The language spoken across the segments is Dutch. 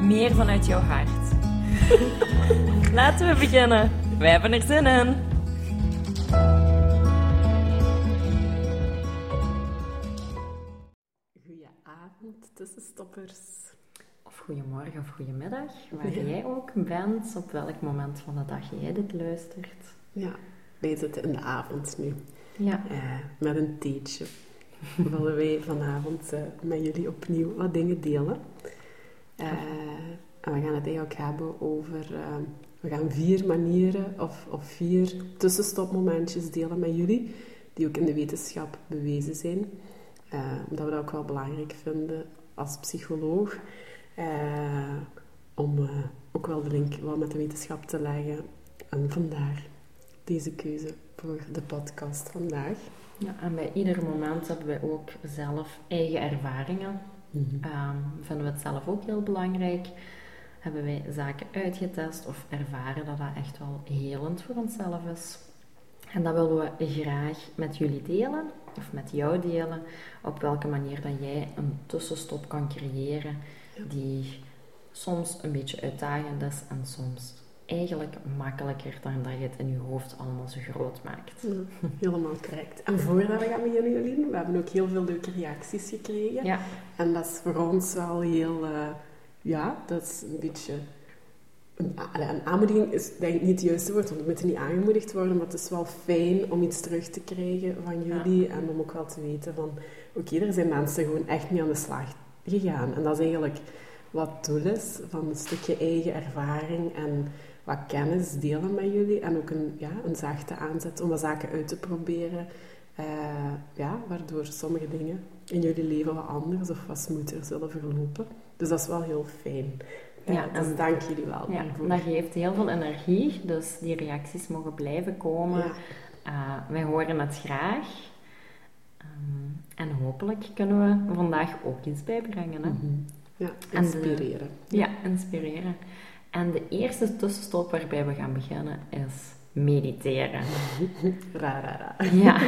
meer vanuit jouw hart. Laten we beginnen. Wij hebben er zin in. Goedenavond, tussenstoppers. Of goedemorgen of goedemiddag, waar jij ook bent, op welk moment van de dag jij dit luistert. Ja, wij zitten in de avond nu Ja, eh, met een theetje. Willen wij vanavond eh, met jullie opnieuw wat dingen delen. Eh, en we gaan het eigenlijk hebben over... eh, we gaan vier manieren of, vier tussenstopmomentjes delen met jullie, die ook in de wetenschap bewezen zijn. Eh, omdat we dat ook wel belangrijk vinden als psycholoog. eh, om ook wel de link wel met de wetenschap te leggen. En vandaar deze keuze voor de podcast vandaag. ja, en bij ieder moment hebben wij ook zelf eigen ervaringen. Ehm, vinden we het zelf ook heel belangrijk. Hebben wij zaken uitgetest of ervaren dat dat echt wel helend voor onszelf is. En dat willen we graag met jullie delen, of met jou delen, op welke manier dat jij een tussenstop kan creëren die soms een beetje uitdagend is en soms eigenlijk makkelijker dan dat je het in je hoofd allemaal zo groot maakt. Ja, helemaal correct. En voordat we gaan beginnen, Jolien, we hebben ook heel veel leuke reacties gekregen. Ja, En dat is voor ons wel heel... eh, ja, dat is een beetje... Een, een aanmoediging is denk ik niet het juiste woord, want we moeten niet aangemoedigd worden, maar het is wel fijn om iets terug te krijgen van jullie en om ook wel te weten van... Oké, er zijn mensen gewoon echt niet aan de slag gegaan. En dat is eigenlijk wat het doel is van een stukje eigen ervaring en wat kennis delen met jullie. En ook een, ja, een zachte aanzet om wat zaken uit te proberen. Eh, ja, waardoor sommige dingen in jullie leven wat anders of wat smoother zullen verlopen. Dus dat is wel heel fijn. Eh, Ja, dus en- dank jullie wel ja daarvoor. dat geeft heel veel energie, dus die reacties mogen blijven komen. Ja. Uh, wij horen het graag. Ehm, en hopelijk kunnen we vandaag ook iets bijbrengen. Hè? Mhm. Ja, En de- inspireren. Ja, inspireren. En de eerste tussenstop waarbij we gaan beginnen is mediteren. Ra, ra, ra. Ja.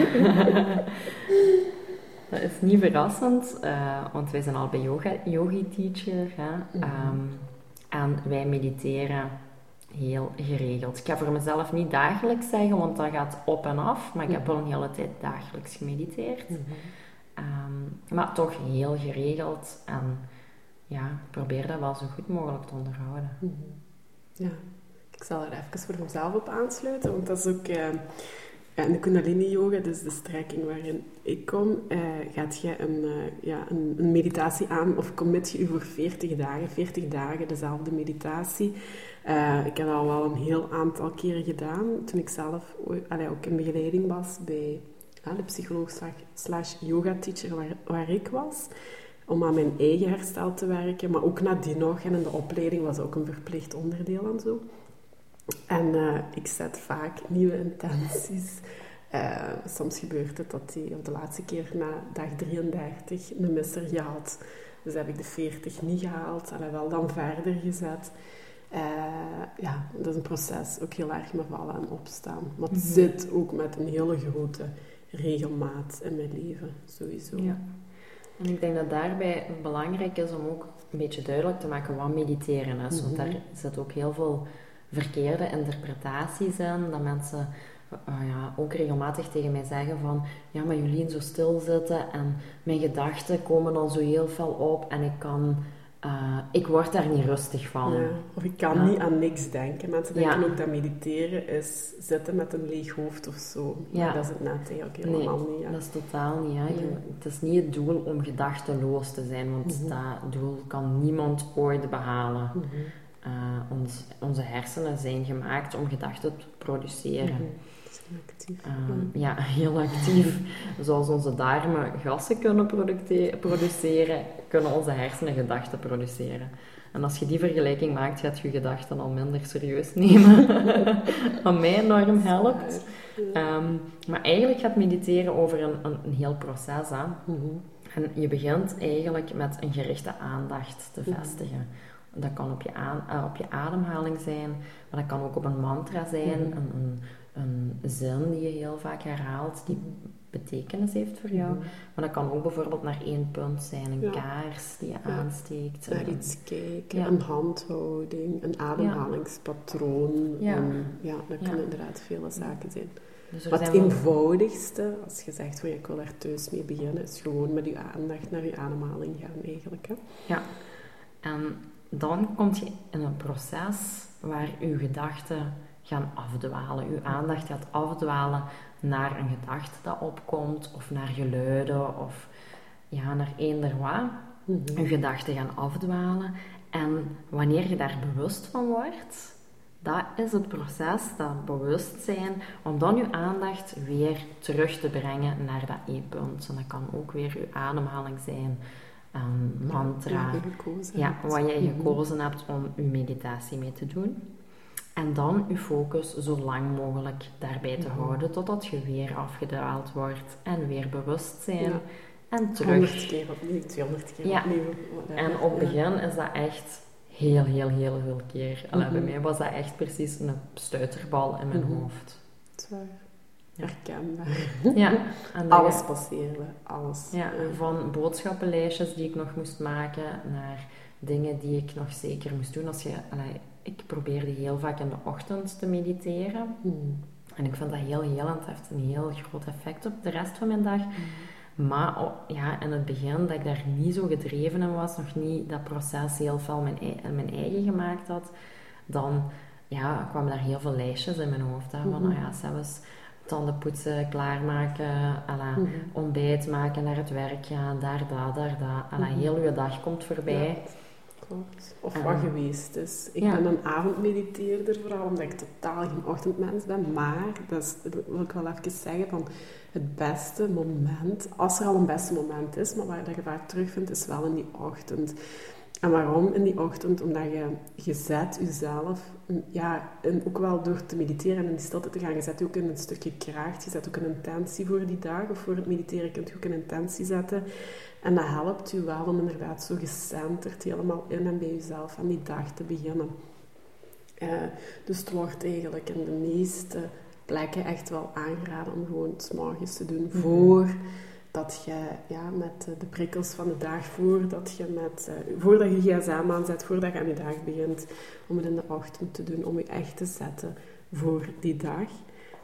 Dat is niet verrassend, eh, want wij zijn al bij yoga, yogi teacher. Hè? Mhm. Ehm, en wij mediteren heel geregeld. Ik ga voor mezelf niet dagelijks zeggen, want dat gaat op en af. Maar ik heb wel een hele tijd dagelijks gemediteerd. Mhm. Ehm, maar toch heel geregeld. En ja, ik probeer dat wel zo goed mogelijk te onderhouden. Mhm. Ja, ik zal er even voor mezelf op aansluiten, want dat is ook ja, in de Kundalini-yoga, dus de strekking waarin ik kom, eh, gaat je een, eh, ja, een, een meditatie aan of commit je je voor 40 dagen, 40 dagen dezelfde meditatie. Ik heb dat al wel een heel aantal keren gedaan, toen ik zelf allee, ook in begeleiding was bij de psycholoog slash- yoga-teacher waar, waar ik was om aan mijn eigen herstel te werken. Maar ook nadien nog. En in de opleiding was ook een verplicht onderdeel en zo. En eh, ik zet vaak nieuwe intenties. Eh, soms gebeurt het dat die op de laatste keer na dag 33 een misser gehad. Dus heb ik de 40 niet gehaald. En wel dan verder gezet. Eh, ja, dat is een proces. Ook heel erg met vallen en opstaan. Maar het Mhm. zit ook met een hele grote regelmaat in mijn leven. Sowieso. Ja. En ik denk dat daarbij belangrijk is om ook een beetje duidelijk te maken wat mediteren is. Want Mhm. daar zit ook heel veel verkeerde interpretaties in. Dat mensen eh, ja, ook regelmatig tegen mij zeggen van... Ja, maar Jolien, zo stilzitten en mijn gedachten komen dan zo heel veel op. En ik kan... eh, ik word daar niet rustig van. Ja, Of ik kan Ja. niet aan niks denken. Mensen denken Ja. ook dat mediteren is zitten met een leeg hoofd of zo. Maar dat is het net eigenlijk Nee, helemaal niet. Dat is totaal niet. Hè. Je- Nee. Het is niet het doel om gedachteloos te zijn, want Mhm. dat doel kan niemand ooit behalen. Mhm. Uh, ons, onze hersenen zijn gemaakt om gedachten te produceren. Mhm. Actief. Um, ja, heel actief. Zoals onze darmen gassen kunnen produceren, kunnen onze hersenen gedachten produceren. En als je die vergelijking maakt, gaat je gedachten al minder serieus nemen. Wat mij enorm helpt. Um, maar eigenlijk gaat mediteren over een, een, een heel proces. Hè? Mhm. En je begint eigenlijk met een gerichte aandacht te mhm. vestigen. Dat kan op je, aan, uh, op je ademhaling zijn, maar dat kan ook op een mantra zijn, mhm. een, een, een, zin die je heel vaak herhaalt, die betekenis heeft voor jou. Mhm. Maar dat kan ook bijvoorbeeld naar één punt zijn, een kaars die je aansteekt. Naar iets kijken, een handhouding, een ademhalingspatroon. Ja, ja dat kunnen inderdaad vele zaken zijn. Dus Wat het eenvoudigste, als je zegt van ik wil daar thuis mee beginnen, is gewoon met je aandacht naar je ademhaling gaan eigenlijk. Hè? Ja, en dan kom je in een proces waar je gedachten gaan afdwalen. Je aandacht gaat afdwalen naar een gedachte dat opkomt, of naar geluiden, of ja, naar eender wat. Mm Je gedachten gaan afdwalen. En wanneer je daar bewust van wordt, dat is het proces, dat bewustzijn, om dan je aandacht weer terug te brengen naar dat e-punt. En dat kan ook weer je ademhaling zijn, een mantra. Ja, wat jij mhm. gekozen hebt om je meditatie mee te doen. En dan je focus zo lang mogelijk daarbij te mhm. houden, totdat je weer afgedaald wordt en weer bewust zijn. En terug. 100 keer opnieuw, 200 keer ja. opnieuw. En op het begin is dat echt heel, heel, heel veel keer. Allee, Bij mhm. mij was dat echt precies een stuiterbal in mijn mhm. hoofd. Zwaar. Herkenbaar. Ja. Alles passeerde, alles. Ja, van boodschappenlijstjes die ik nog moest maken naar dingen die ik nog zeker moest doen. Als je, allee, ik probeerde heel vaak in de ochtend te mediteren. Mhm. En ik vind dat heel heel, het heeft een heel groot effect op de rest van mijn dag. Maar ja, in het begin, dat ik daar niet zo gedreven in was, nog niet dat proces heel veel mijn, mijn eigen gemaakt had, dan ja, kwamen daar heel veel lijstjes in mijn hoofd. Hè, van, mm -hmm. ja, zelfs tanden poetsen, klaarmaken, ala, mm ontbijt maken, naar het werk gaan, daar, daar, daar, daar. Ala. Heel je dag komt voorbij. Of wat geweest is. Ik ben een avondmediteerder, vooral omdat ik totaal geen ochtendmens ben. Maar, dat, is, dat wil ik wel even zeggen, van het beste moment, als er al een beste moment is, maar waar dat je vaak terugvindt, is wel in die ochtend. En waarom in die ochtend? Omdat je, je zet jezelf, ja, en ook wel door te mediteren en in die stilte te gaan, je zet ook een stukje kracht, je zet ook een intentie voor die dag, of voor het mediteren kun je ook een intentie zetten. En dat helpt je wel om inderdaad zo gecenterd helemaal in en bij jezelf aan die dag te beginnen. Uh, dus het wordt eigenlijk in de meeste plekken echt wel aangeraden om gewoon s'morgens te doen. Mm Voor dat je ja, met de prikkels van de dag, voordat je met, uh, voordat je gsm aanzet, voordat je aan je dag begint, om het in de ochtend te doen, om je echt te zetten voor die dag.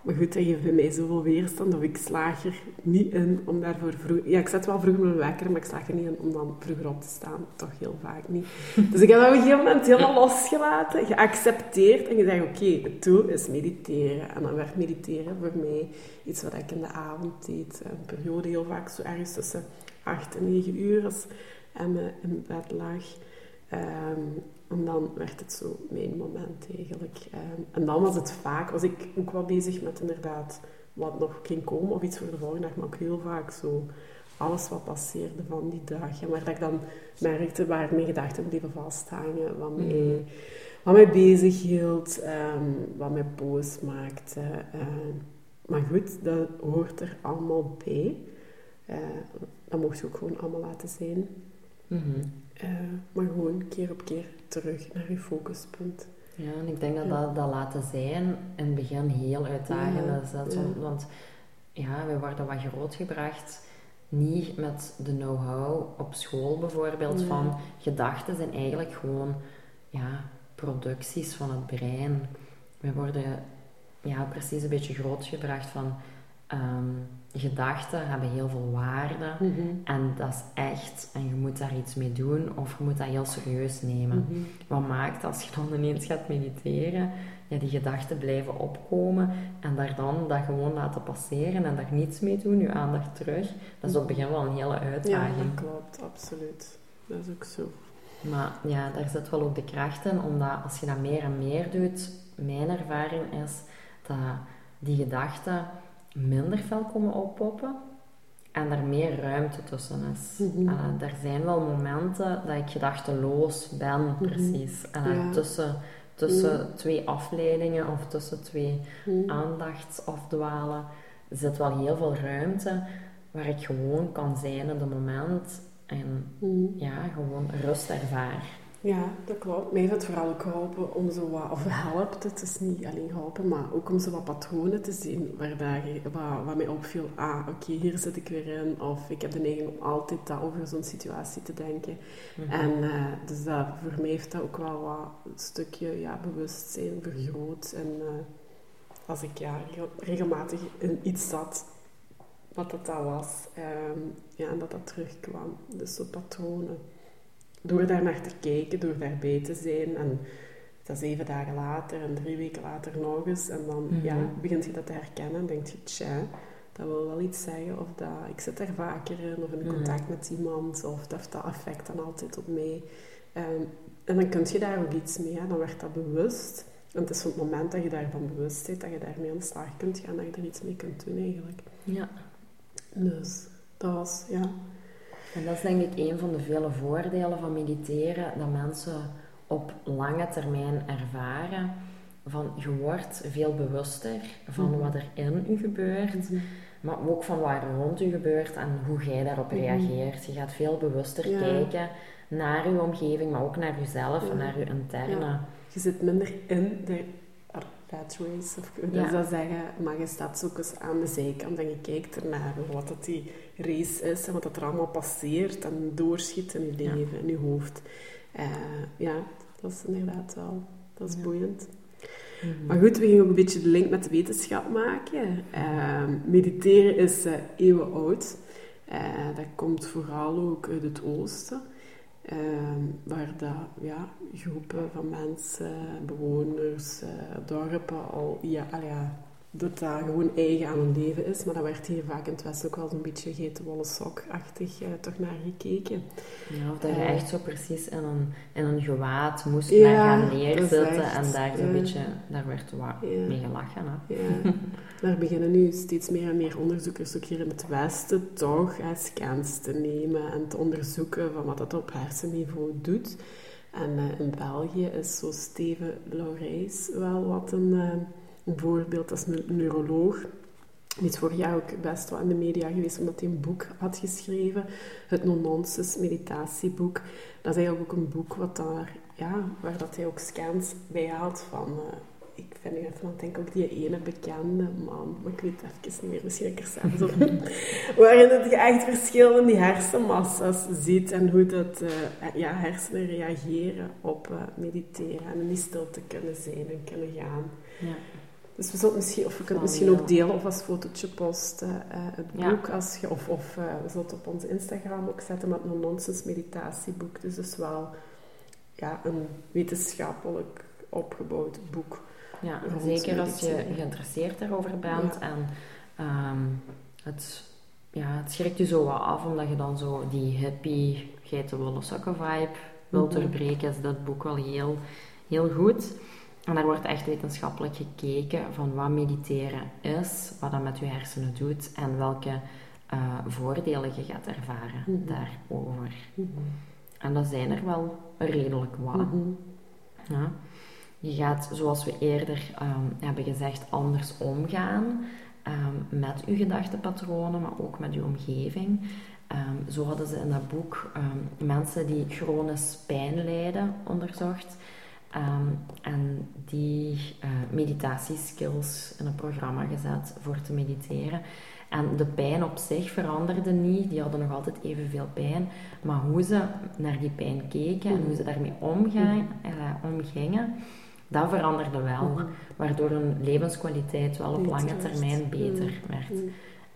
Maar goed, dat geeft bij mij zoveel weerstand of ik slaag er niet in om daarvoor vroeg... Ja, ik zet wel vroeg mijn wekker, maar ik slaag er niet in om dan vroeger op te staan. Toch heel vaak niet. Dus ik heb dat op een gegeven moment helemaal losgelaten, geaccepteerd en gezegd, oké, het doel is mediteren. En dan werd mediteren voor mij iets wat ik in de avond deed. Een periode heel vaak zo ergens tussen 8 en 9 uur als en in bed lag. Um, en dan werd het zo mijn moment eigenlijk. En dan was het vaak, was ik ook wel bezig met inderdaad wat nog ging komen of iets voor de volgende dag, maar ook heel vaak zo alles wat passeerde van die dag. En waar dat ik dan merkte waar mijn gedachten bleven vasthangen, wat mij, mm. wat mij bezig hield, ehm, wat mij boos maakte. Ehm, maar goed, dat hoort er allemaal bij. Uh, dat mocht je ook gewoon allemaal laten zijn. Mhm. Eh, maar gewoon keer op keer terug naar je focuspunt. Ja, en ik denk dat dat, dat laten zijn in het begin heel uitdagend is. Dat, Want ja, we worden wat grootgebracht niet met de know-how op school bijvoorbeeld van gedachten zijn eigenlijk gewoon ja, producties van het brein. We worden ja, precies een beetje grootgebracht van um, gedachten hebben heel veel waarde mhm. en dat is echt en je moet daar iets mee doen of je moet dat heel serieus nemen. Mhm. Wat maakt als je dan ineens gaat mediteren, ja, die gedachten blijven opkomen en daar dan dat gewoon laten passeren en daar niets mee doen, je aandacht terug, dat is op het begin wel een hele uitdaging. Ja, dat klopt, absoluut. Dat is ook zo. Maar ja, daar zit wel ook de kracht in, omdat als je dat meer en meer doet, mijn ervaring is dat die gedachten minder fel komen oppoppen en er meer ruimte tussen is. Mhm. Er zijn wel momenten dat ik gedachteloos ben, Mhm. precies. En, Ja. tussen, tussen Mhm. twee afleidingen of tussen twee aandachtsafdwalen zit wel heel veel ruimte waar ik gewoon kan zijn in het moment en ja, gewoon rust ervaar. Ja, dat klopt. Mij heeft het vooral ook geholpen om zo wat, of helpt, het is niet alleen geholpen, maar ook om zo wat patronen te zien waar daar, wat, wat mij opviel. Ah, oké, hier zit ik weer in. Of ik heb de neiging om altijd dat over zo'n situatie te denken. Mhm. En eh, dus dat, voor mij heeft dat ook wel wat een stukje ja, bewustzijn vergroot. En eh, als ik ja, regel- regelmatig in iets zat, wat dat, dat was, ehm, ja, en dat dat terugkwam. Dus zo patronen. Door daar naar te kijken, door daarbij te zijn en dat zeven dagen later en drie weken later nog eens. En dan Mhm. ja, begint je dat te herkennen en denk je, tja, dat wil wel iets zeggen. Of dat, ik zit daar vaker in, of in Mhm. contact met iemand, of dat heeft dat effect dan altijd op mij. Ehm, en dan kun je daar ook iets mee, hè. dan werd dat bewust. En het is op het moment dat je daarvan bewust bent, dat je daarmee aan de slag kunt gaan, dat je er iets mee kunt doen eigenlijk. Ja. Dus dat was, ja. En dat is denk ik een van de vele voordelen van mediteren, dat mensen op lange termijn ervaren van je wordt veel bewuster van Mhm. wat er in u gebeurt, maar ook van wat er rond u gebeurt en hoe jij daarop Mhm. reageert. Je gaat veel bewuster Ja. kijken naar uw omgeving, maar ook naar jezelf Ja. en naar uw interne. Ja. Je zit minder in de race, of hoe Ja. je dat zeggen, maar je staat zo eens aan de zijkant en je kijkt ernaar wat dat die race is en wat dat er allemaal passeert en doorschiet in je Ja. leven, in je hoofd. Eh, ja, dat is inderdaad wel, dat is Ja. boeiend. Mhm. Maar goed, we gingen ook een beetje de link met de wetenschap maken. Ehm, mediteren is eh eeuwen oud. Eh, dat komt vooral ook uit het oosten. Ehm, waar dat, ja, groepen van mensen, bewoners, eh, dorpen al ja, al ja, dat dat gewoon eigen aan hun leven is. Maar dat werd hier vaak in het Westen ook wel zo'n beetje geitenwolle sok-achtig eh, toch naar gekeken. Ja, of dat je Eh. echt zo precies in een, in een gewaad moest Ja, gaan neerzitten en daar zo'n ja. beetje, daar werd Ja. mee gelachen. Hè. Ja, daar beginnen nu steeds meer en meer onderzoekers ook hier in het Westen toch eh, scans te nemen en te onderzoeken van wat dat op hersenniveau doet. En eh, in België is zo Steven Laurijs wel wat een, eh, een voorbeeld als een neuroloog. Die is vorig jaar ook best wel in de media geweest omdat hij een boek had geschreven. Het No-Nonsense meditatieboek. Dat is eigenlijk ook een boek wat daar, ja, waar dat hij ook scans bij haalt van... eh, ik vind nu even aan het denken, ook die ene bekende man, maar ik weet even niet meer, misschien ik er zelfs op. Waarin het je echt verschil in die hersenmassa's ziet en hoe dat eh, ja, hersenen reageren op eh, mediteren en in die stilte kunnen zijn en kunnen gaan. Ja. Dus we zullen misschien, of we kunnen Wel misschien ook delen of als fotootje posten eh, het Ja. boek. Als je, of of eh, we zullen het op onze Instagram ook zetten met een nonsens meditatieboek. Dus dus wel ja, een wetenschappelijk opgebouwd boek. Ja, zeker als je geïnteresseerd daarover bent. Ja. En ehm, het, ja, het schrikt je zo wat af, omdat je dan zo die hippie, geitenwolle sokken vibe wilt Mhm. doorbreken. Is dat boek wel heel, heel goed. En daar wordt echt wetenschappelijk gekeken van wat mediteren is, wat dat met je hersenen doet en welke eh, voordelen je gaat ervaren Mhm. daarover. En dat zijn er wel redelijk wat. Mhm. Ja. Je gaat, zoals we eerder ehm, hebben gezegd, anders omgaan ehm, met je gedachtenpatronen, maar ook met je omgeving. Ehm, zo hadden ze in dat boek mensen die chronisch pijn lijden onderzocht. Ehm, en die eh meditatieskills in een programma gezet voor te mediteren. En de pijn op zich veranderde niet, die hadden nog altijd evenveel pijn. Maar hoe ze naar die pijn keken en hoe ze daarmee omgaan, eh, omgingen, dat veranderde wel. Waardoor hun levenskwaliteit wel op lange termijn beter werd.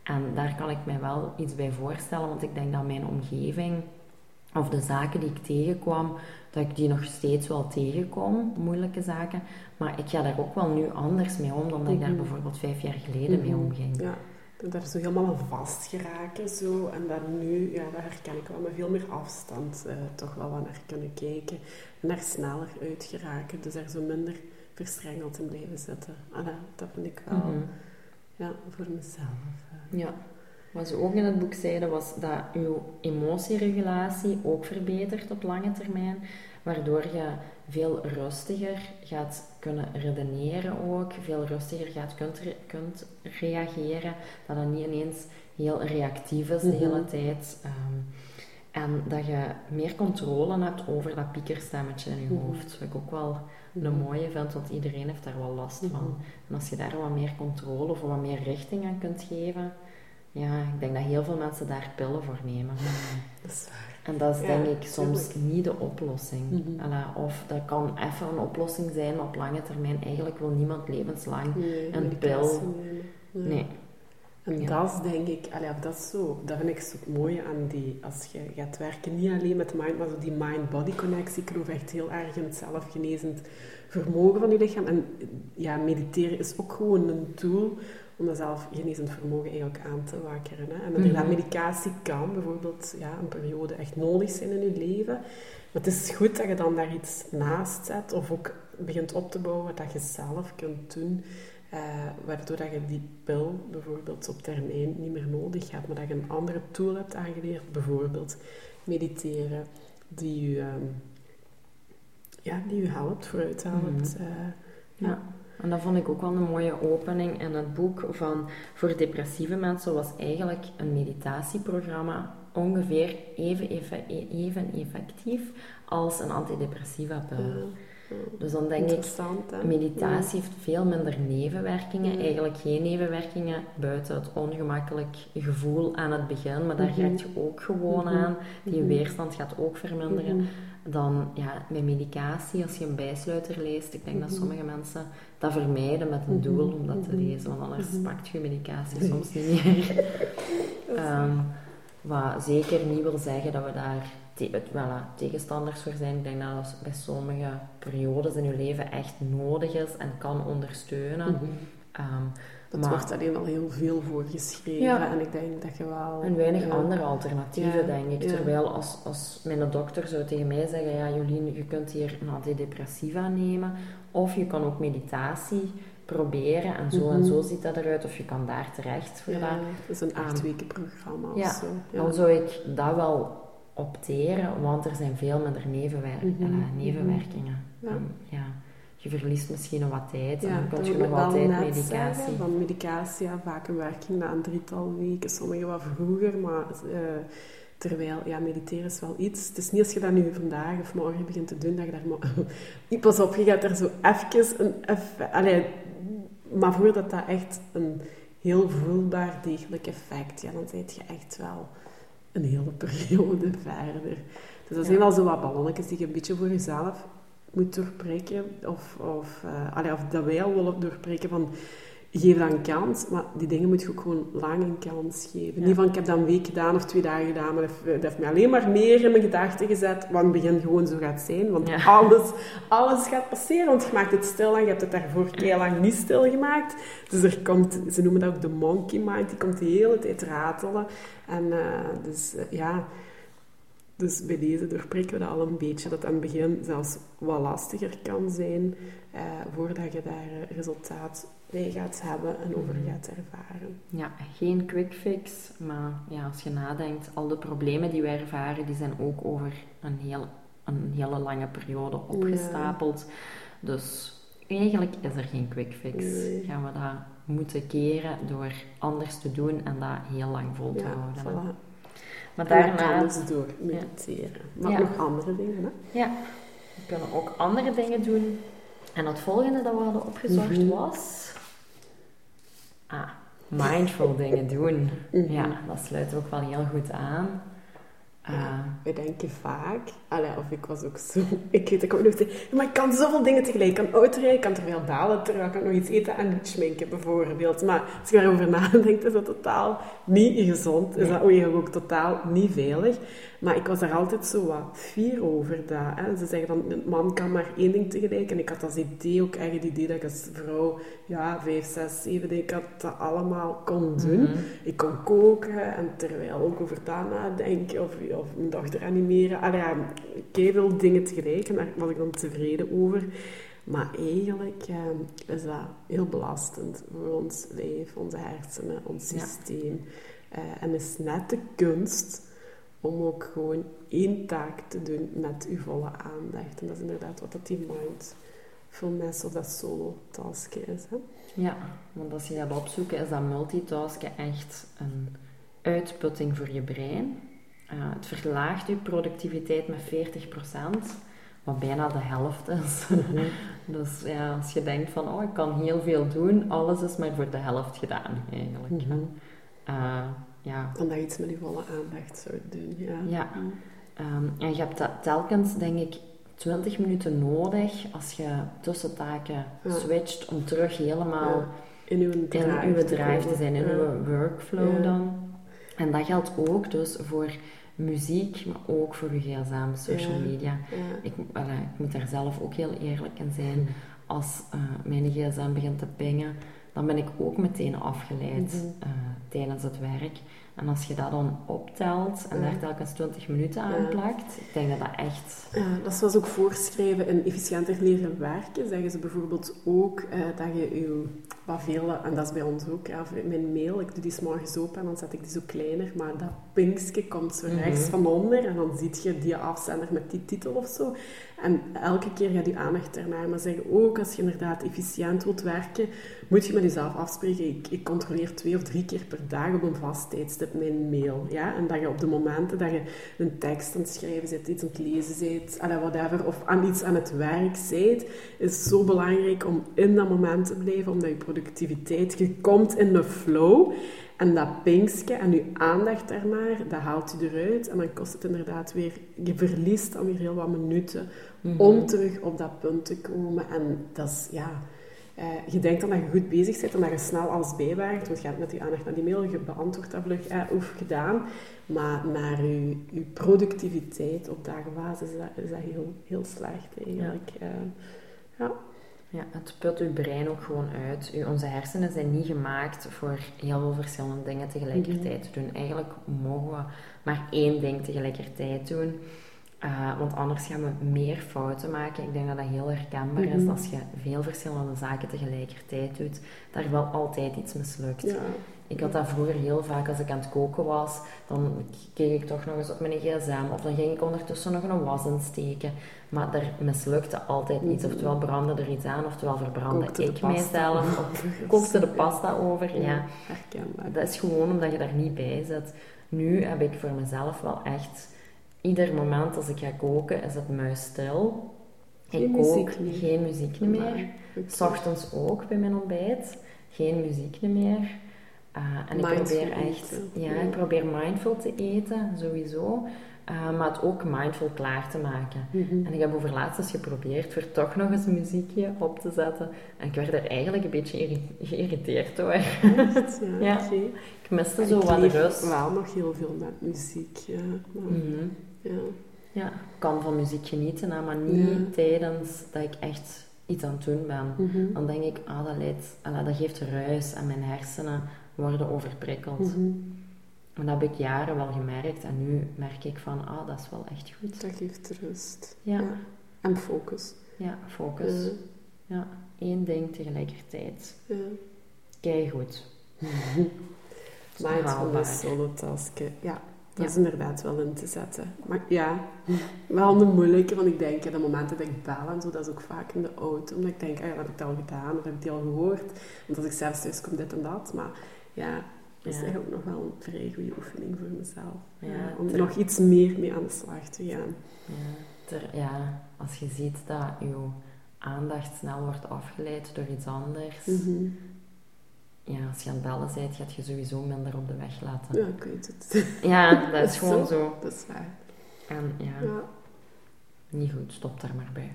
En daar kan ik mij wel iets bij voorstellen, want ik denk dat mijn omgeving, of de zaken die ik tegenkwam, dat ik die nog steeds wel tegenkom, moeilijke zaken. Maar ik ga daar ook wel nu anders mee om dan dat ik daar Mhm. bijvoorbeeld vijf jaar geleden mee Mhm. omging. Ja, dat daar zo helemaal aan vast geraken zo. En daar nu, ja, dat herken ik wel met veel meer afstand eh, toch wel wat naar kunnen kijken. En daar sneller uit geraken. Dus daar zo minder verstrengeld in blijven zitten. Ah, dat, dat vind ik wel Mhm. ja, voor mezelf. Ja. Wat ze ook in het boek zeiden was dat je emotieregulatie ook verbetert op lange termijn, waardoor je veel rustiger gaat kunnen redeneren ook, veel rustiger gaat kunt, kunt reageren, dat het niet ineens heel reactief is de hele mhm. tijd. Ehm, en dat je meer controle hebt over dat piekerstemmetje in je mhm. hoofd. Wat ik ook wel een mhm. mooie vind, want iedereen heeft daar wel last van. En als je daar wat meer controle of wat meer richting aan kunt geven, ja, ik denk dat heel veel mensen daar pillen voor nemen. Dat is waar. En dat is denk ik soms niet de oplossing. Mm of dat kan even een oplossing zijn, maar op lange termijn eigenlijk wil niemand levenslang een pil. Nee. En dat is denk ik, allee, dat is zo, dat vind ik zo mooi aan die, als je gaat werken, niet alleen met mind, maar zo die mind-body connectie. Ik geloof echt heel erg in het zelfgenezend vermogen van je lichaam. En ja, mediteren is ook gewoon een tool om dat zelfgenezend vermogen eigenlijk aan te wakkeren. Hè. En inderdaad, mm medicatie kan bijvoorbeeld ja, een periode echt nodig zijn in je leven. Maar het is goed dat je dan daar iets naast zet of ook begint op te bouwen dat je zelf kunt doen. Uh, waardoor dat je die pil bijvoorbeeld op termijn niet meer nodig hebt, maar dat je een andere tool hebt aangeleerd, bijvoorbeeld mediteren, die je, um, ja, die je helpt, vooruit helpt. Mm ja. En dat vond ik ook wel een mooie opening. En het boek van voor depressieve mensen was eigenlijk een meditatieprogramma ongeveer even, even, even effectief als een antidepressiva pil. Dus dan denk ik, meditatie heeft veel minder nevenwerkingen. Eigenlijk geen nevenwerkingen buiten het ongemakkelijk gevoel aan het begin. Maar daar mm je ook gewoon mhm. aan. Die mhm. weerstand gaat ook verminderen. Dan ja, met medicatie, als je een bijsluiter leest, ik denk dat sommige mensen dat vermijden met een doel om dat te lezen. Want anders pakt je medicatie soms niet meer. um, wat zeker niet wil zeggen dat we daar te, voilà, tegenstanders voor zijn. Ik denk dat dat bij sommige periodes in je leven echt nodig is en kan ondersteunen. Mm dat wordt alleen al heel veel voor geschreven en ik denk dat je wel... En weinig andere alternatieven, denk ik. Terwijl als, als mijn dokter zou tegen mij zeggen, ja Jolien, je kunt hier een antidepressiva nemen, of je kan ook meditatie proberen en zo en zo mhm. ziet dat eruit, of je kan daar terecht voor ja, dat. Dat is een acht um, weken programma of ja, zo. Dan zou ik dat wel opteren, want er zijn veel minder nevenwer mm -hmm. nevenwerkingen. Ja. ja. je verliest misschien nog wat tijd en dan kun je nog altijd medicatie. Zeggen, van medicatie, ja, vaak een werking na een drietal weken, sommige wat vroeger, maar uh, terwijl, ja, mediteren is wel iets. Het is niet als je dat nu vandaag of morgen begint te doen, dat je daar. Pas op, je gaat er zo even een... Eff, allee, maar voordat dat echt een heel voelbaar, degelijk effect, ja, dan zit je echt wel een hele periode verder. Dus dat zijn wel zo wat ballonnetjes die je een beetje voor jezelf moet doorbreken. Of, of, uh, of dat wij al willen doorbreken van geef dan kans, maar die dingen moet je ook gewoon lang een kans geven. Niet van, ik heb dat een week gedaan of twee dagen gedaan, maar dat heeft, mij alleen maar meer in mijn gedachten gezet wat het begin gewoon zo gaat zijn. Want alles, alles gaat passeren, want je maakt het stil en je hebt het daarvoor heel lang niet stilgemaakt. Dus er komt, ze noemen dat ook de monkey mind, die komt de hele tijd ratelen. En uh, dus uh, ja... Dus bij deze doorprikken we dat al een beetje, dat aan het begin zelfs wat lastiger kan zijn, eh, voordat je daar resultaat bij gaat hebben en over mhm. gaat ervaren. Ja, geen quick fix, maar ja, als je nadenkt, al de problemen die we ervaren, die zijn ook over een, heel, een hele lange periode opgestapeld. Dus eigenlijk is er geen quick fix. Gaan we dat moeten keren door anders te doen en dat heel lang vol te houden. Voilà. Maar daarna... dus door mediteren. Maar nog andere dingen, hè? Ja, we kunnen ook andere dingen doen. En het volgende dat we hadden opgezocht mhm. was... Ah, mindful dingen doen. Mhm. Ja, dat sluit ook wel heel goed aan. Ja, uh, we denken vaak, allee, of ik was ook zo, ik weet ik ook nog maar ik kan zoveel dingen tegelijk. Ik kan autorijden, ik kan terwijl balen, terwijl ik kan nog iets eten en schminken bijvoorbeeld. Maar als je daarover nadenkt, is dat totaal niet gezond. Is dat ook totaal niet veilig. Maar ik was daar altijd zo wat fier over. Dat, hè. Ze zeggen dan, een man kan maar één ding tegelijk. En ik had als idee, ook echt het idee dat ik als vrouw, ja, vijf, zes, zeven, ik had dat allemaal kon doen. Mhm. Ik kon koken en terwijl ook over dat nadenken of, of mijn dochter animeren. Allee, ja, veel dingen tegelijk en daar was ik dan tevreden over. Maar eigenlijk uh, is dat heel belastend voor ons lijf, onze hersenen, ons systeem. Ja. Uh, en is net de kunst om ook gewoon één taak te doen met uw volle aandacht. En dat is inderdaad wat dat die mindfulness of dat solo-tasken is. Hè? Ja, want als je gaat opzoeken, is dat multitasken echt een uitputting voor je brein. Uh, het verlaagt je productiviteit met 40%, wat bijna de helft is. Mhm. dus ja, als je denkt van, oh, ik kan heel veel doen, alles is maar voor de helft gedaan, eigenlijk. Mm -hmm. uh, ja. Dan dat iets met je volle aandacht zou doen, ja. Ja. Um, en je hebt telkens, denk ik, 20 minuten nodig als je tussen taken ja. switcht om terug helemaal ja. in uw drive, in uw drive te zijn, in uw workflow dan. En dat geldt ook dus voor muziek, maar ook voor je gsm, social media. Ik, ik, moet daar zelf ook heel eerlijk in zijn. Als uh, mijn gsm begint te pingen, dan ben ik ook meteen afgeleid mm tijdens het werk. En als je dat dan optelt en daar telkens 20 minuten aan plakt, ik denk dat dat echt... Ja, dat is zoals ook voorschrijven in efficiënter leren werken. Zeggen ze bijvoorbeeld ook uh, dat je je veel, en dat is bij ons ook, ja, mijn mail, ik doe die morgens open en dan zet ik die zo kleiner, maar dat pinkje komt zo rechts mhm. van onder en dan zie je die afzender met die titel of zo. En elke keer gaat je aandacht ernaar. Maar zeggen ook, als je inderdaad efficiënt wilt werken, moet je met jezelf afspreken. Ik, ik controleer twee of drie keer per dag op een vast tijdstip mijn mail. Ja? En dat je op de momenten dat je een tekst aan het schrijven bent, iets aan het lezen bent, whatever, of aan iets aan het werk bent, is zo belangrijk om in dat moment te blijven, omdat je productiviteit, je komt in de flow. En dat pinkske en je aandacht daarnaar, dat haalt je eruit. En dan kost het inderdaad weer, je verliest dan weer heel wat minuten mhm. om terug op dat punt te komen. En dat is, ja, eh, je denkt dan dat je goed bezig bent en dat je snel alles bijwerkt. Want je gaat met je aandacht naar die mail, je beantwoordt dat vlug, eh, oef, gedaan. Maar naar je, je productiviteit op dagbasis is dat, is dat heel, heel slecht eigenlijk. Ja. Uh, ja. Ja, het put uw brein ook gewoon uit. U, onze hersenen zijn niet gemaakt voor heel veel verschillende dingen tegelijkertijd te doen. Eigenlijk mogen we maar één ding tegelijkertijd doen. Uh, want anders gaan we meer fouten maken. Ik denk dat dat heel herkenbaar is mhm. als je veel verschillende zaken tegelijkertijd doet. Daar wel altijd iets mislukt. Ja. Ik had dat vroeger heel vaak als ik aan het koken was. Dan keek ik toch nog eens op mijn gsm. Of dan ging ik ondertussen nog een was insteken. Maar er mislukte altijd iets. Oftewel brandde er iets aan, oftewel verbrandde ik mijzelf. Of kookte de pasta over. Ja, herkenbaar. Dat is gewoon omdat je daar niet bij zit. Nu heb ik voor mezelf wel echt ieder moment als ik ga koken, is het muisstil. Geen ik kook muziek geen muziek meer. S ochtends ook bij mijn ontbijt. Geen muziek meer. Uh, en ik probeer echt, ja, ik probeer mindful te eten, sowieso. Uh, maar het ook mindful klaar te maken. Mhm. En ik heb over laatst eens geprobeerd voor toch nog eens een muziekje op te zetten. En ik werd er eigenlijk een beetje geïrriteerd door. Echt? Ja, ja. Ik miste zo wat rust. wel nog heel veel met muziek. Ja. Mhm. Ja. ja, ik kan van muziek genieten, maar niet tijdens dat ik echt iets aan het doen ben. Mhm. Dan denk ik, ah, dat, leidt, ah, dat geeft ruis en mijn hersenen worden overprikkeld. Mm En dat heb ik jaren wel gemerkt en nu merk ik van, ah, dat is wel echt goed. Dat geeft rust. Ja. En focus. Ja, focus. Ja, één ding tegelijkertijd. Ja. Kijk goed. Mindfulness, solotasken. Ja, dat is inderdaad wel in te zetten. Maar ja, wel een moeilijke, want ik denk, de momenten dat ik bel en zo, dat is ook vaak in de auto. Omdat ik denk, ah, ja, dat heb ik al gedaan, of heb ik die al gehoord. Want als ik zelfs thuis kom, dit en dat. Maar ja, dat is eigenlijk nog wel een vrij goede oefening voor mezelf. Ja, om er nog iets meer mee aan de slag te gaan. Ja, ter, ja als je ziet dat je aandacht snel wordt afgeleid door iets anders... Mhm ja, als je aan het bellen bent, gaat je sowieso minder op de weg laten. Ja, ik weet het. Ja, dat is, gewoon zo. Dat is waar. En ja, ja. niet goed, stop daar maar bij.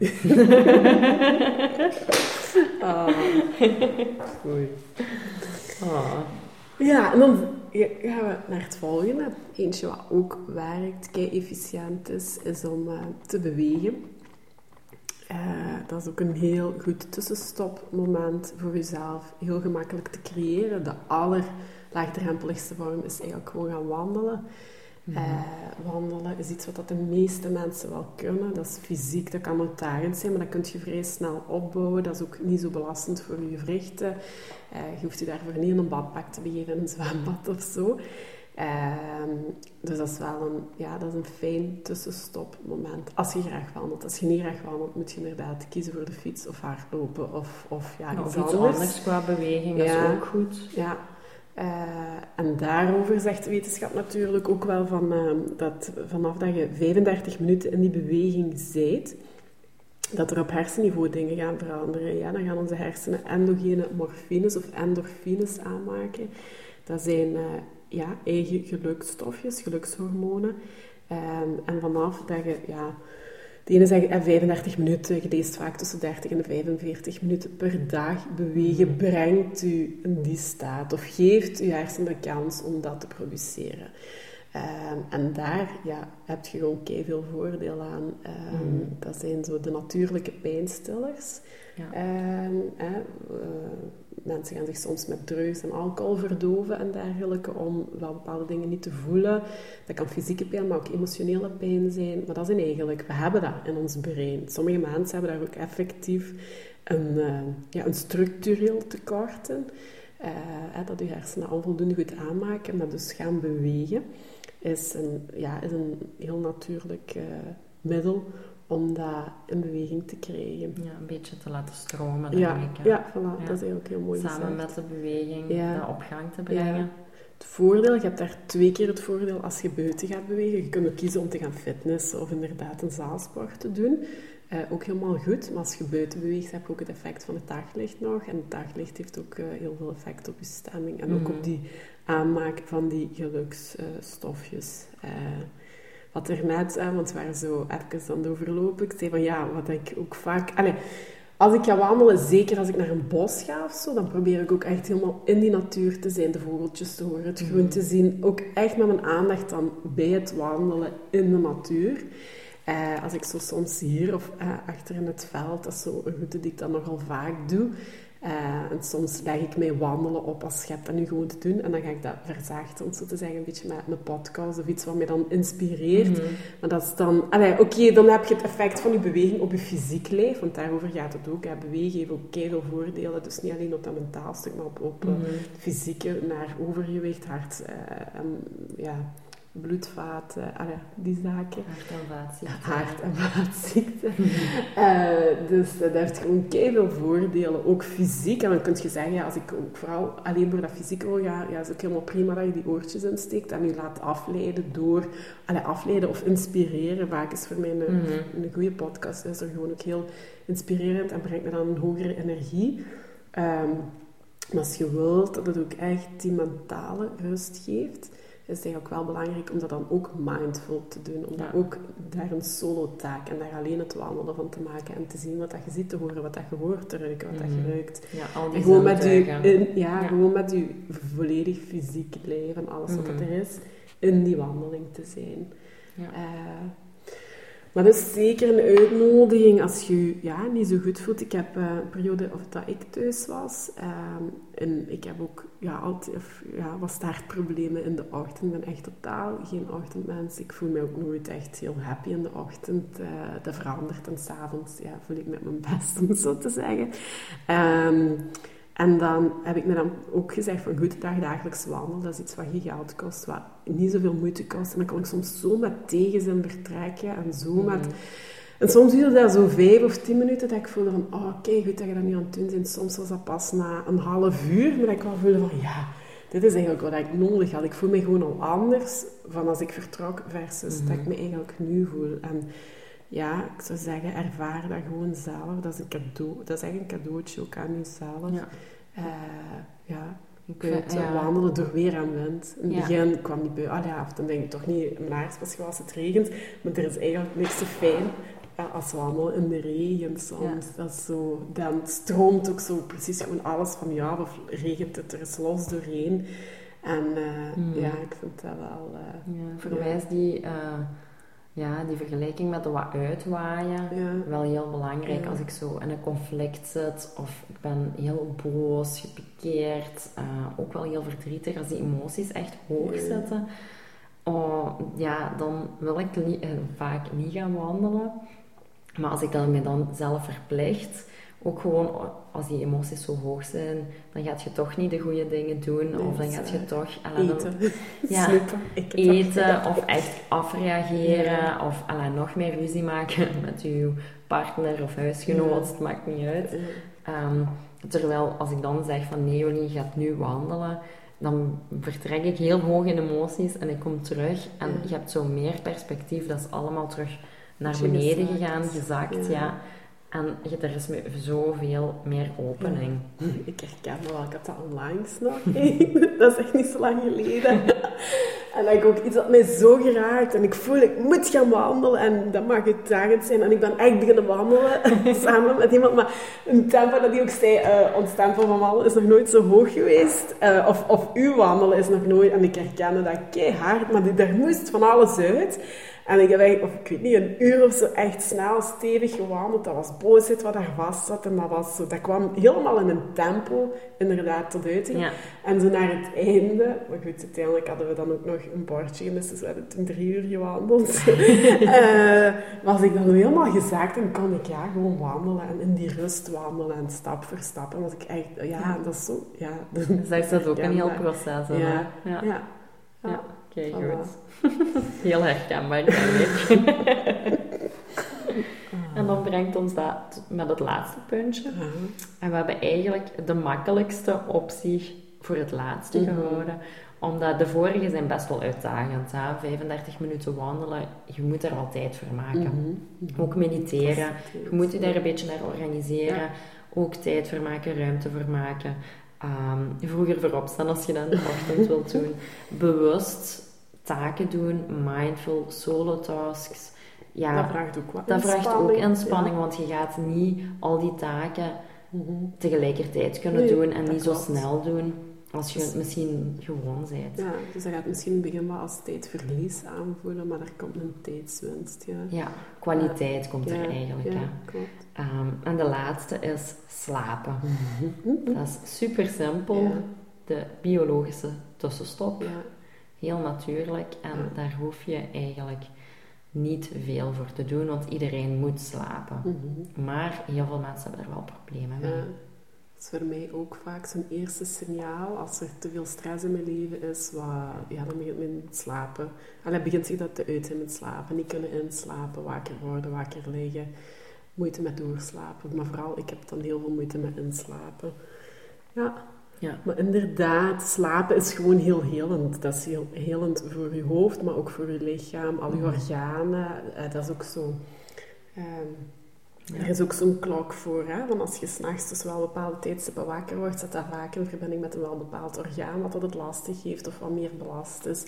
oh. Goed. Oh. Ja, en dan gaan we naar het volgende. Eentje wat ook werkt, kei efficiënt is, is om uh, te bewegen. Uh, dat is ook een heel goed tussenstopmoment voor jezelf. Heel gemakkelijk te creëren. De allerlaagdrempeligste vorm is eigenlijk gewoon gaan wandelen. Eh, wandelen is iets wat dat de meeste mensen wel kunnen. Dat is fysiek, dat kan uitdagend zijn, maar dat kun je vrij snel opbouwen. Dat is ook niet zo belastend voor je gewrichten. Uh, je hoeft je daarvoor niet in een badpak te begeven, een zwembad of zo. Ehm, dus dat is wel een, ja, dat is een fijn tussenstopmoment. Als je graag wandelt. Als je niet graag wandelt, moet je inderdaad kiezen voor de fiets of hardlopen of, of ja, of iets anders. qua beweging, dat is ook goed. Ja, uh, en daarover zegt wetenschap natuurlijk ook wel van, uh, dat vanaf dat je 35 minuten in die beweging zit, dat er op hersenniveau dingen gaan veranderen. Ja, dan gaan onze hersenen endogene morfines of endorfines aanmaken. Dat zijn uh, ja, eigen gelukstofjes, gelukshormonen. en vanaf dat je ja, de ene zegt 35 minuten, je leest vaak tussen 30 en 45 minuten per dag bewegen, brengt u in die staat of geeft uw hersenen de kans om dat te produceren. Ehm, en daar ja, heb je gewoon veel voordeel aan. Ehm, mm. Dat zijn zo de natuurlijke pijnstillers. Ja. Ehm, eh, mensen gaan zich soms met drugs en alcohol verdoven en dergelijke om wel bepaalde dingen niet te voelen. Dat kan fysieke pijn, maar ook emotionele pijn zijn. Maar dat zijn eigenlijk, we hebben dat in ons brein. Sommige mensen hebben daar ook effectief een, uh, ja, een structureel tekort in. Uh, dat je hersenen onvoldoende goed aanmaken en dat dus gaan bewegen is een, ja, is een heel natuurlijk uh, middel om dat in beweging te krijgen. Ja, een beetje te laten stromen. Ja, ja, voilà, dat is ook heel mooi Samen met de beweging ja. dat op gang te brengen. Het voordeel, je hebt daar twee keer het voordeel als je buiten gaat bewegen. Je kunt ook kiezen om te gaan fitnessen of inderdaad een zaalsport te doen. Uh, ook helemaal goed, maar als je buiten beweegt, heb je ook het effect van het daglicht nog. En het daglicht heeft ook uh, heel veel effect op je stemming en ook op mhm. die aanmaak van die geluksstofjes. Uh, wat er net, want we waren zo even aan het overlopen, ik zei van ja, wat ik ook vaak... Allez, als ik ga wandelen, zeker als ik naar een bos ga of zo, dan probeer ik ook echt helemaal in die natuur te zijn, de vogeltjes te horen, het groen te zien. Ook echt met mijn aandacht dan bij het wandelen in de natuur. Eh, als ik zo soms hier of eh, achter in het veld, dat is zo een route die ik dan nogal vaak doe, uh, en soms leg ik mij wandelen op als schep dat nu gewoon te doen. En dan ga ik dat verzachten, om zo te zeggen, een beetje met een podcast of iets wat mij dan inspireert. Mhm. Maar dat is dan... Oké, dan heb je het effect van je beweging op je fysiek lijf, want daarover gaat het ook. Hè. Bewegen heeft ook veel voordelen. Dus niet alleen op dat mentaal stuk, maar op, op mm fysieke, naar overgewicht, hart uh, en ja bloedvaten, die zaken. Hart- en vaatziekten. Hart- en vaatziekten. uh, dus dat heeft gewoon veel voordelen, ook fysiek. En dan kun je zeggen, ja, als ik ook vooral alleen voor dat fysiek wil gaan, ja, is ook helemaal prima dat je die oortjes insteekt en je laat afleiden door, allee, afleiden of inspireren. Vaak is voor mij een, mhm. een goede podcast, is er gewoon ook heel inspirerend en brengt me dan een hogere energie. Um, maar als je wilt dat het ook echt die mentale rust geeft, is het ook wel belangrijk om dat dan ook mindful te doen. Om ook daar een solo-taak en daar alleen het wandelen van te maken en te zien wat dat je ziet, te horen wat dat je hoort, te ruiken wat dat je mhm. ruikt. Ja, al die en gewoon met, je, ja, gewoon met je volledig fysiek leven en alles wat mhm. er is, in die wandeling te zijn. Ja. Uh, maar dat is zeker een uitnodiging als je ja, niet zo goed voelt. Ik heb uh, een periode of dat ik thuis was. Ehm, en ik heb ook ja, altijd of, ja, wat startproblemen in de ochtend. Ik ben echt totaal geen ochtendmens. Ik voel me ook nooit echt heel happy in de ochtend. Uh, dat verandert en s'avonds ja, voel ik met mijn best, om zo te zeggen. Um, en dan heb ik me dan ook gezegd van goed, dag dagelijks wandelen, dat is iets wat je geld kost, wat niet zoveel moeite kost. En dan kan ik soms zo met tegenzin vertrekken en zo mm. met... En soms duurde dat zo vijf of tien minuten dat ik voelde van, oh oké, goed dat je dat nu aan het doen bent. Soms was dat pas na een half uur, maar dat ik wel voelde van, ja, dit is eigenlijk wat ik nodig had. Ik voel me gewoon al anders van als ik vertrok versus mm. dat ik me eigenlijk nu voel. En ja, ik zou zeggen, ervaar dat gewoon zelf. Dat is een cadeau. Dat is eigenlijk een cadeautje ook aan jezelf. Ja. Uh, ja. Ik weet ja. wandelen door weer en wind. In het begin kwam die bui. Ah ja, of dan denk ik toch niet, mijn laars pas als het regent. Maar er is eigenlijk niks zo fijn als wandelen in de regen soms. Dat is zo, dan stroomt ook zo precies gewoon alles van jou of regent het er is los doorheen. En uh, ja, ik vind dat wel... Uh, ja, voor mij is die ja, die vergelijking met de wat uitwaaien, wel heel belangrijk. Als ik zo in een conflict zit of ik ben heel boos, gepikeerd, uh, ook wel heel verdrietig, als die emoties echt hoog zitten, oh, ja, dan wil ik li- eh, vaak niet gaan wandelen. Maar als ik dan me dan zelf verplicht, ook gewoon als die emoties zo hoog zijn, dan gaat je toch niet de goede dingen doen. Nee, of dan gaat je toch allee, dan- Eten. Ja. Eten of echt afreageren of allee, nog meer ruzie maken met uw partner of huisgenoot, Ja. het maakt niet uit. Ehm, terwijl als ik dan zeg van nee Jolien, gaat nu wandelen, dan vertrek ik heel hoog in emoties en ik kom terug en je hebt zo meer perspectief, dat is allemaal terug naar je beneden gegaan, gezakt, ja. En je, er is zoveel meer opening. Ik herken me wel, ik had dat onlangs nog. dat is echt niet zo lang geleden. en dat ik ook iets dat mij zo geraakt. En ik voel, ik moet gaan wandelen. En dat mag uitdagend zijn. En ik ben echt beginnen wandelen samen met iemand. Maar een tempo dat die ook zei, eh, ons tempo van wandelen is nog nooit zo hoog geweest. Eh, of, of uw wandelen is nog nooit. En ik herkende dat keihard. Maar die- daar moest van alles uit. En ik heb eigenlijk, of ik weet niet, een uur of zo echt snel, stevig gewandeld. Dat was boosheid wat daar vast zat. En dat, was zo, dat kwam helemaal in een tempo, inderdaad, tot uiting. Ja. En zo naar het einde, maar goed, uiteindelijk hadden we dan ook nog een bordje gemist, dus we hebben toen drie uur gewandeld. Eh, was ik dan helemaal gezaakt en kon ik ja, gewoon wandelen en in die rust wandelen en stap voor stap. En was ik echt, ja, dat is zo, ja. Dus daar zit ook een heel proces. Ja, ja. ja. Ja. Kijk, Voilà. goed. Heel herkenbaar, denk ik. En dan brengt ons dat met het laatste puntje. En we hebben eigenlijk de makkelijkste optie voor het laatste Mhm. gehouden. Omdat de vorige zijn best wel uitdagend. Hè? 35 minuten wandelen, je moet er wel tijd voor maken. Mhm. Ook mediteren. Je moet je daar een beetje naar organiseren. Ja. Ook tijd voor maken, ruimte voor maken. Ehm, vroeger voor opstaan als je dat in de ochtend wilt doen. Bewust taken doen, mindful, solo tasks. Ja, dat vraagt ook wat dat vraagt ook inspanning. Ja. want je gaat niet al die taken Mhm. tegelijkertijd kunnen Nee, doen en niet zo snel doen als je Dus- het misschien gewoon bent. Ja, dus dat gaat misschien in het begin wel als tijdverlies aanvoelen, maar er komt een tijdswinst. Ja, Ja, kwaliteit komt er eigenlijk. ja, klopt. Ehm, en de laatste is slapen. Mhm. Dat is super simpel. De biologische tussenstop. Ja. Heel natuurlijk. En daar hoef je eigenlijk niet veel voor te doen, want iedereen moet slapen. Mhm. Maar heel veel mensen hebben er wel problemen mee. Ja. Dat is voor mij ook vaak zo'n eerste signaal. Als er te veel stress in mijn leven is, wat, ja, dan begint men met slapen. Allee, begint zich dat te uiten met slapen. Niet kunnen inslapen, wakker worden, wakker liggen. Moeite met doorslapen. Maar vooral, ik heb dan heel veel moeite met inslapen. Ja, Ja. maar inderdaad, slapen is gewoon heel helend. Dat is heel helend voor je hoofd, maar ook voor je lichaam, al je Mhm. organen. Eh, dat is ook zo... ehm, Ja. er is ook zo'n klok voor, hè? Want als je s'nachts dus wel bepaalde tijdstippen wakker wordt, zit dat vaak in verbinding met een wel bepaald orgaan wat dat het lastig heeft of wat meer belast is.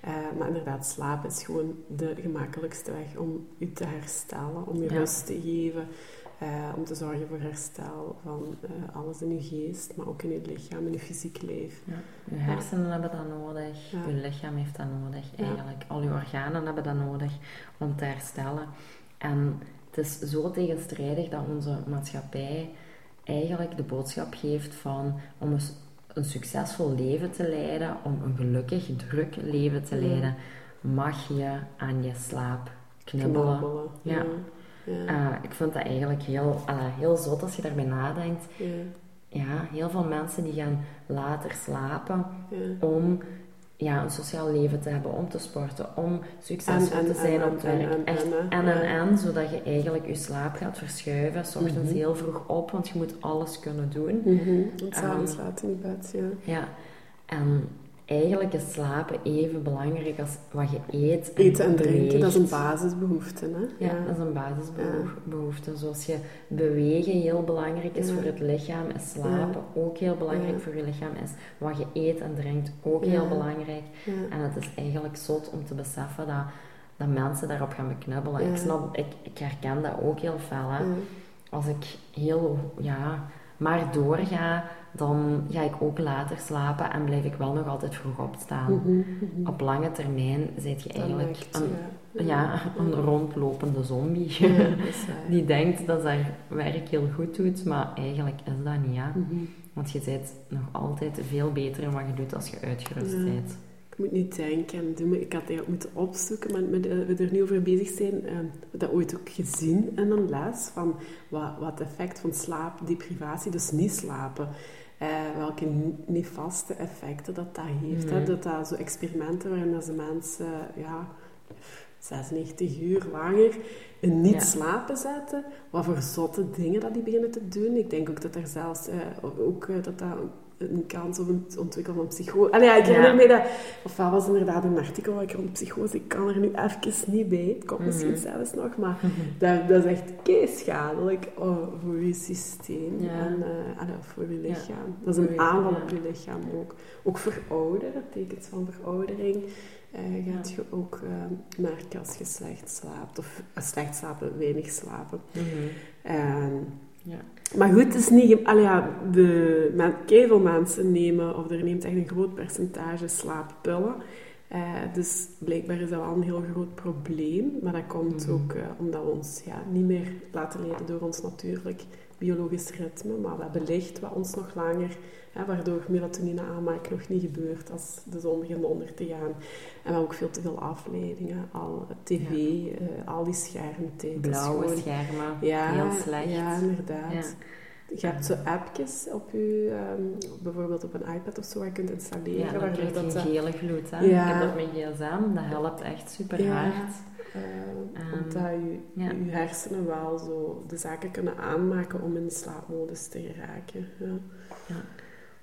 Eh, maar inderdaad, slaap is gewoon de gemakkelijkste weg om je te herstellen, om je Ja. rust te geven, eh, om te zorgen voor herstel van eh, alles in je geest, maar ook in je lichaam, in je fysiek leven. Ja. Je hersenen hebben dat nodig, Ja. je lichaam heeft dat nodig eigenlijk. Al je organen hebben dat nodig om te herstellen. En het is zo tegenstrijdig dat onze maatschappij eigenlijk de boodschap geeft van om een, succesvol leven te leiden, om een gelukkig, druk leven te leiden, mag je aan je slaap knibbelen. Knabbelen. Ja. Ja. Eh, ik vind dat eigenlijk heel, heel zot als je daarbij nadenkt. Ja. Heel veel mensen die gaan later slapen om ja, een sociaal leven te hebben, om te sporten, om succesvol En, en, te zijn en, op het en, werk. en, Echt en, en en zodat je eigenlijk je slaap gaat verschuiven, s ochtends Mhm. heel vroeg op, want je moet alles kunnen doen. Mhm. En s'avonds Ehm, laat in bed, ja. Ja, en eigenlijk is slapen even belangrijk als wat je eet en Eten en drinken, dat is een basisbehoefte, hè? Ja, dat is een basisbehoefte. Zoals je bewegen heel belangrijk is Ja. voor het lichaam, is slapen ook heel belangrijk voor je lichaam is. Wat je eet en drinkt ook heel belangrijk. En het is eigenlijk zot om te beseffen dat, dat mensen daarop gaan beknubbelen. Ik snap, ik, ik herken dat ook heel fel. Hè. Als ik heel, ja, maar doorga, dan ga ik ook later slapen en blijf ik wel nog altijd vroeg opstaan. Mhm, mhm. Op lange termijn zit je eigenlijk lijkt, een, ja. ja, een rondlopende zombie. Ja. Die denkt dat haar werk heel goed doet, maar eigenlijk is dat niet. Ja? Mhm. Want je bent nog altijd veel beter in wat je doet als je uitgerust Ja. bent. Ik moet nu denken, doen. ik had eigenlijk moeten opzoeken, maar met, we er nu over bezig zijn, uh, we dat ooit ook gezien in een les, van wat, wat het effect van slaapdeprivatie, dus niet slapen, uh, welke nefaste effecten dat dat heeft. Hè? Mhm. Dat dat zo experimenten waarin dat ze mensen, ja, 96 uur langer in niet slapen zetten, wat voor zotte dingen dat die beginnen te doen. Ik denk ook dat er zelfs uh, ook, dat dat een kans op het ontwikkelen van psychose. Allee, ja, ik herinner ja. me dat... Ofwel was inderdaad een artikel ik rond psychose... Ik kan er nu even niet bij. Het komt mm misschien zelfs nog. Maar mm dat, dat, is echt schadelijk oh, voor je systeem. En uh, voor je lichaam. Dat is een aanval op je lichaam ook. Ook voor ouderen. Tekens van veroudering. Uh, gaat je ook uh, merken als je slecht slaapt. Of slecht slapen, weinig slapen. Mm -hmm. Ja. Maar goed, het is niet... Allee, ja, de, veel mensen nemen, of er neemt echt een groot percentage slaappillen. Uh, dus blijkbaar is dat wel een heel groot probleem. Maar dat komt mhm. ook uh, omdat we ons ja, niet meer laten leiden door ons natuurlijk biologisch ritme. Maar we hebben licht wat ons nog langer waardoor melatonine aanmaak nog niet gebeurt als de zon begint onder te gaan. En we hebben ook veel te veel afleidingen, al tv, uh, al die schermtijd. Blauwe schermen, ja, heel slecht. Ja, inderdaad. Je hebt zo appjes op je, um, bijvoorbeeld op een iPad of zo, waar je kunt installeren. Ja, dan krijg je een gele gloed. Hè? Ja. Ik heb dat met gsm, dat helpt echt super hard. Uh, um, omdat je, ja. je hersenen wel zo de zaken kunnen aanmaken om in slaapmodus te geraken. Ja. ja.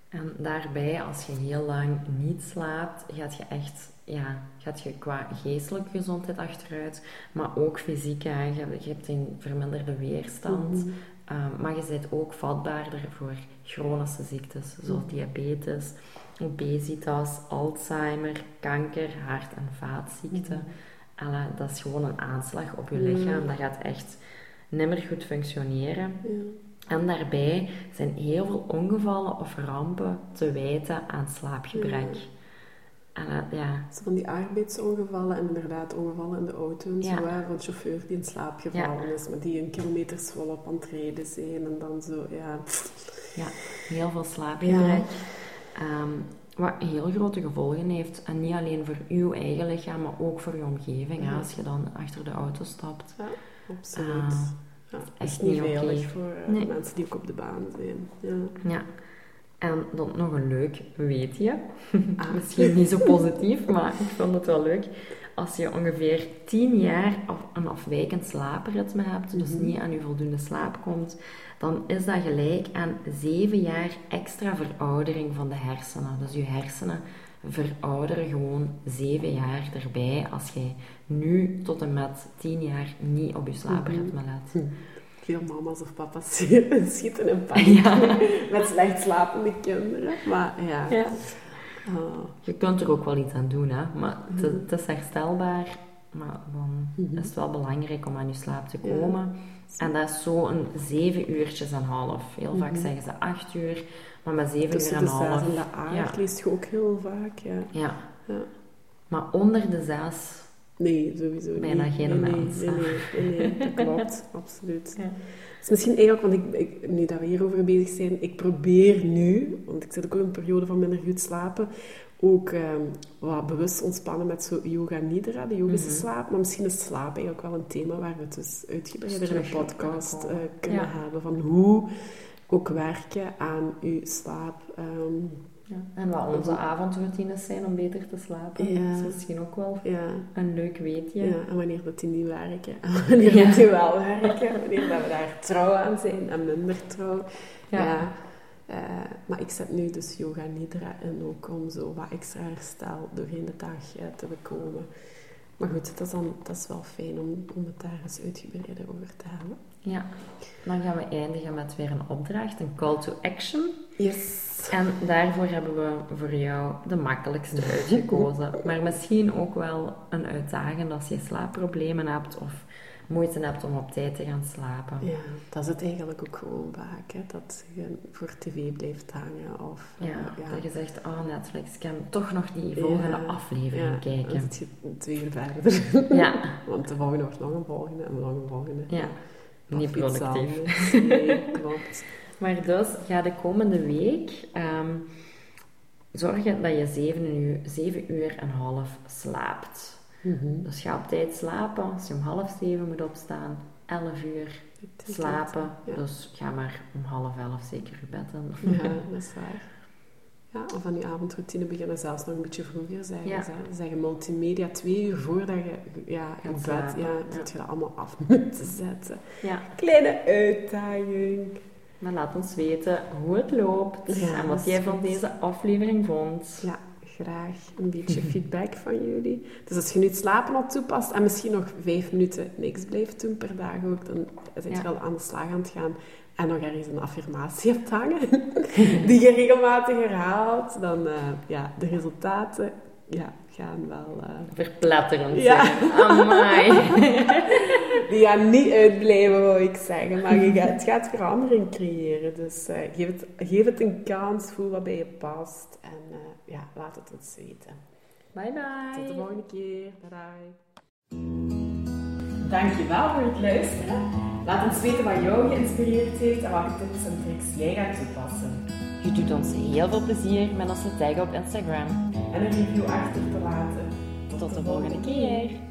En daarbij, als je heel lang niet slaapt, gaat je echt, ja, gaat je qua geestelijke gezondheid achteruit, maar ook fysiek. Je, hebt een verminderde weerstand, mm maar je bent ook vatbaarder voor chronische ziektes, zoals mhm. diabetes, obesitas, Alzheimer, kanker, hart- en vaatziekten. Mm dat is gewoon een aanslag op je lichaam. Dat gaat echt nimmer goed functioneren. En daarbij zijn heel veel ongevallen of rampen te wijten aan slaapgebrek. En, uh, ja. Zo van die arbeidsongevallen en inderdaad ongevallen in de auto en zo, van chauffeur die in slaap gevallen is, maar die een kilometers volop aan het rijden zijn en dan zo, ja. Ja, heel veel slaapgebrek. Um, wat heel grote gevolgen heeft. En niet alleen voor uw eigen lichaam, maar ook voor je omgeving. Als je dan achter de auto stapt. Ja, absoluut. Uh, ja, echt niet veilig voor uh, mensen die ook op de baan zijn. Ja. ja. En dan nog een leuk weetje. Ah. Misschien niet zo positief, maar ik vond het wel leuk. Als je ongeveer 10 jaar een afwijkend slaapritme hebt, dus mhm. niet aan je voldoende slaap komt, dan is dat gelijk aan 7 jaar extra veroudering van de hersenen. Dus je hersenen verouderen gewoon 7 jaar erbij als jij nu tot en met 10 jaar niet op je slaapritme let. Mhm. Veel mama's of papa's schieten in paniek ja. met slecht slapende kinderen. Maar ja. ja. Oh. Je kunt er ook wel iets aan doen, hè. Maar het, mhm. is herstelbaar. Maar dan mhm. is het wel belangrijk om aan je slaap te komen. En dat is zo een zeven uurtjes en half. Heel vaak mhm. zeggen ze acht uur, maar met zeven uur en half. Tussen de acht ja. leest je ook heel vaak, ja. ja. ja. Maar onder de zes... Nee, sowieso Bijna niet. geen nee, mens. Nee, nee, nee, dat klopt. absoluut. Is misschien eigenlijk, want ik, ik, nu dat we hierover bezig zijn, ik probeer nu, want ik zit ook in een periode van minder goed slapen, ook um, wat bewust ontspannen met zo yoga nidra, de yogische mm slaap. Maar misschien is slaap eigenlijk wel een thema waar we het dus uitgebreider in een podcast uh, kunnen hebben. Van hoe ook werken aan uw slaap. Um, ja. En wat onze avondroutines zijn om beter te slapen. Ja. Dat is misschien ook wel ja. een leuk weetje. Ja, en wanneer dat die niet werken. En wanneer dat die wel werken. Wanneer dat we daar trouw aan zijn en minder trouw. ja. Uh, maar ik zet nu dus yoga nidra in ook om zo wat extra herstel doorheen de dag uh, te bekomen. Maar goed, dat is, dan, dat is wel fijn om, om het daar eens uitgebreider over te hebben. Ja, dan gaan we eindigen met weer een opdracht, een call to action. Yes. En daarvoor hebben we voor jou de makkelijkste uitgekozen. maar misschien ook wel een uitdaging als je slaapproblemen hebt of moeite hebt om op tijd te gaan slapen. Ja, dat is het eigenlijk ook gewoon vaak, hè, dat je voor tv blijft hangen. Of, ja, ja. dat je zegt, oh Netflix, ik kan toch nog die volgende aflevering kijken. dan zit je twee uur verder. Ja. Want de volgende wordt nog een volgende en nog een volgende. Ja, niet productief. Nee, klopt. Maar dus, ga de komende week... Um, zorgen dat je 7 uur, 7 uur en half slaapt. Mhm. Dus ga op tijd slapen. Als je om half 7 moet opstaan, 11 uur slapen. Ja. Dus ga maar om half 11 zeker je bed in. Ja, dat is waar. Ja, of aan je avondroutine beginnen zelfs nog een beetje vroeger zeggen. Ja. Zeggen multimedia twee uur voordat je ja, in Gaat bed, ja. dat je dat allemaal af moet zetten. Ja, Kleine uitdaging. Maar laat ons weten hoe het loopt Ja, en wat jij van deze aflevering vond. Ja, graag een beetje feedback van jullie. Dus als je nu het slapen al toepast en misschien nog vijf minuten niks blijft doen per dag ook, dan zit je al aan de slag aan het gaan en nog ergens een affirmatie hebt hangen die je regelmatig herhaalt, dan eh, ja, de resultaten ja, gaan wel... eh, Verpletterend Ja. zijn. Amai. die gaan niet uitblijven, wou ik zeggen, maar je gaat, het gaat verandering creëren. Dus eh, geef, het, geef het een kans, voel wat bij je past en eh, ja, laat het ons weten. Bye bye. Tot de volgende keer. Bye Dankjewel voor het luisteren. Laat ons weten wat jou geïnspireerd heeft en welke tips en tricks jij gaat toepassen. Je doet ons heel veel plezier met ons te taggen op Instagram. En een review achter te laten. Tot de volgende keer.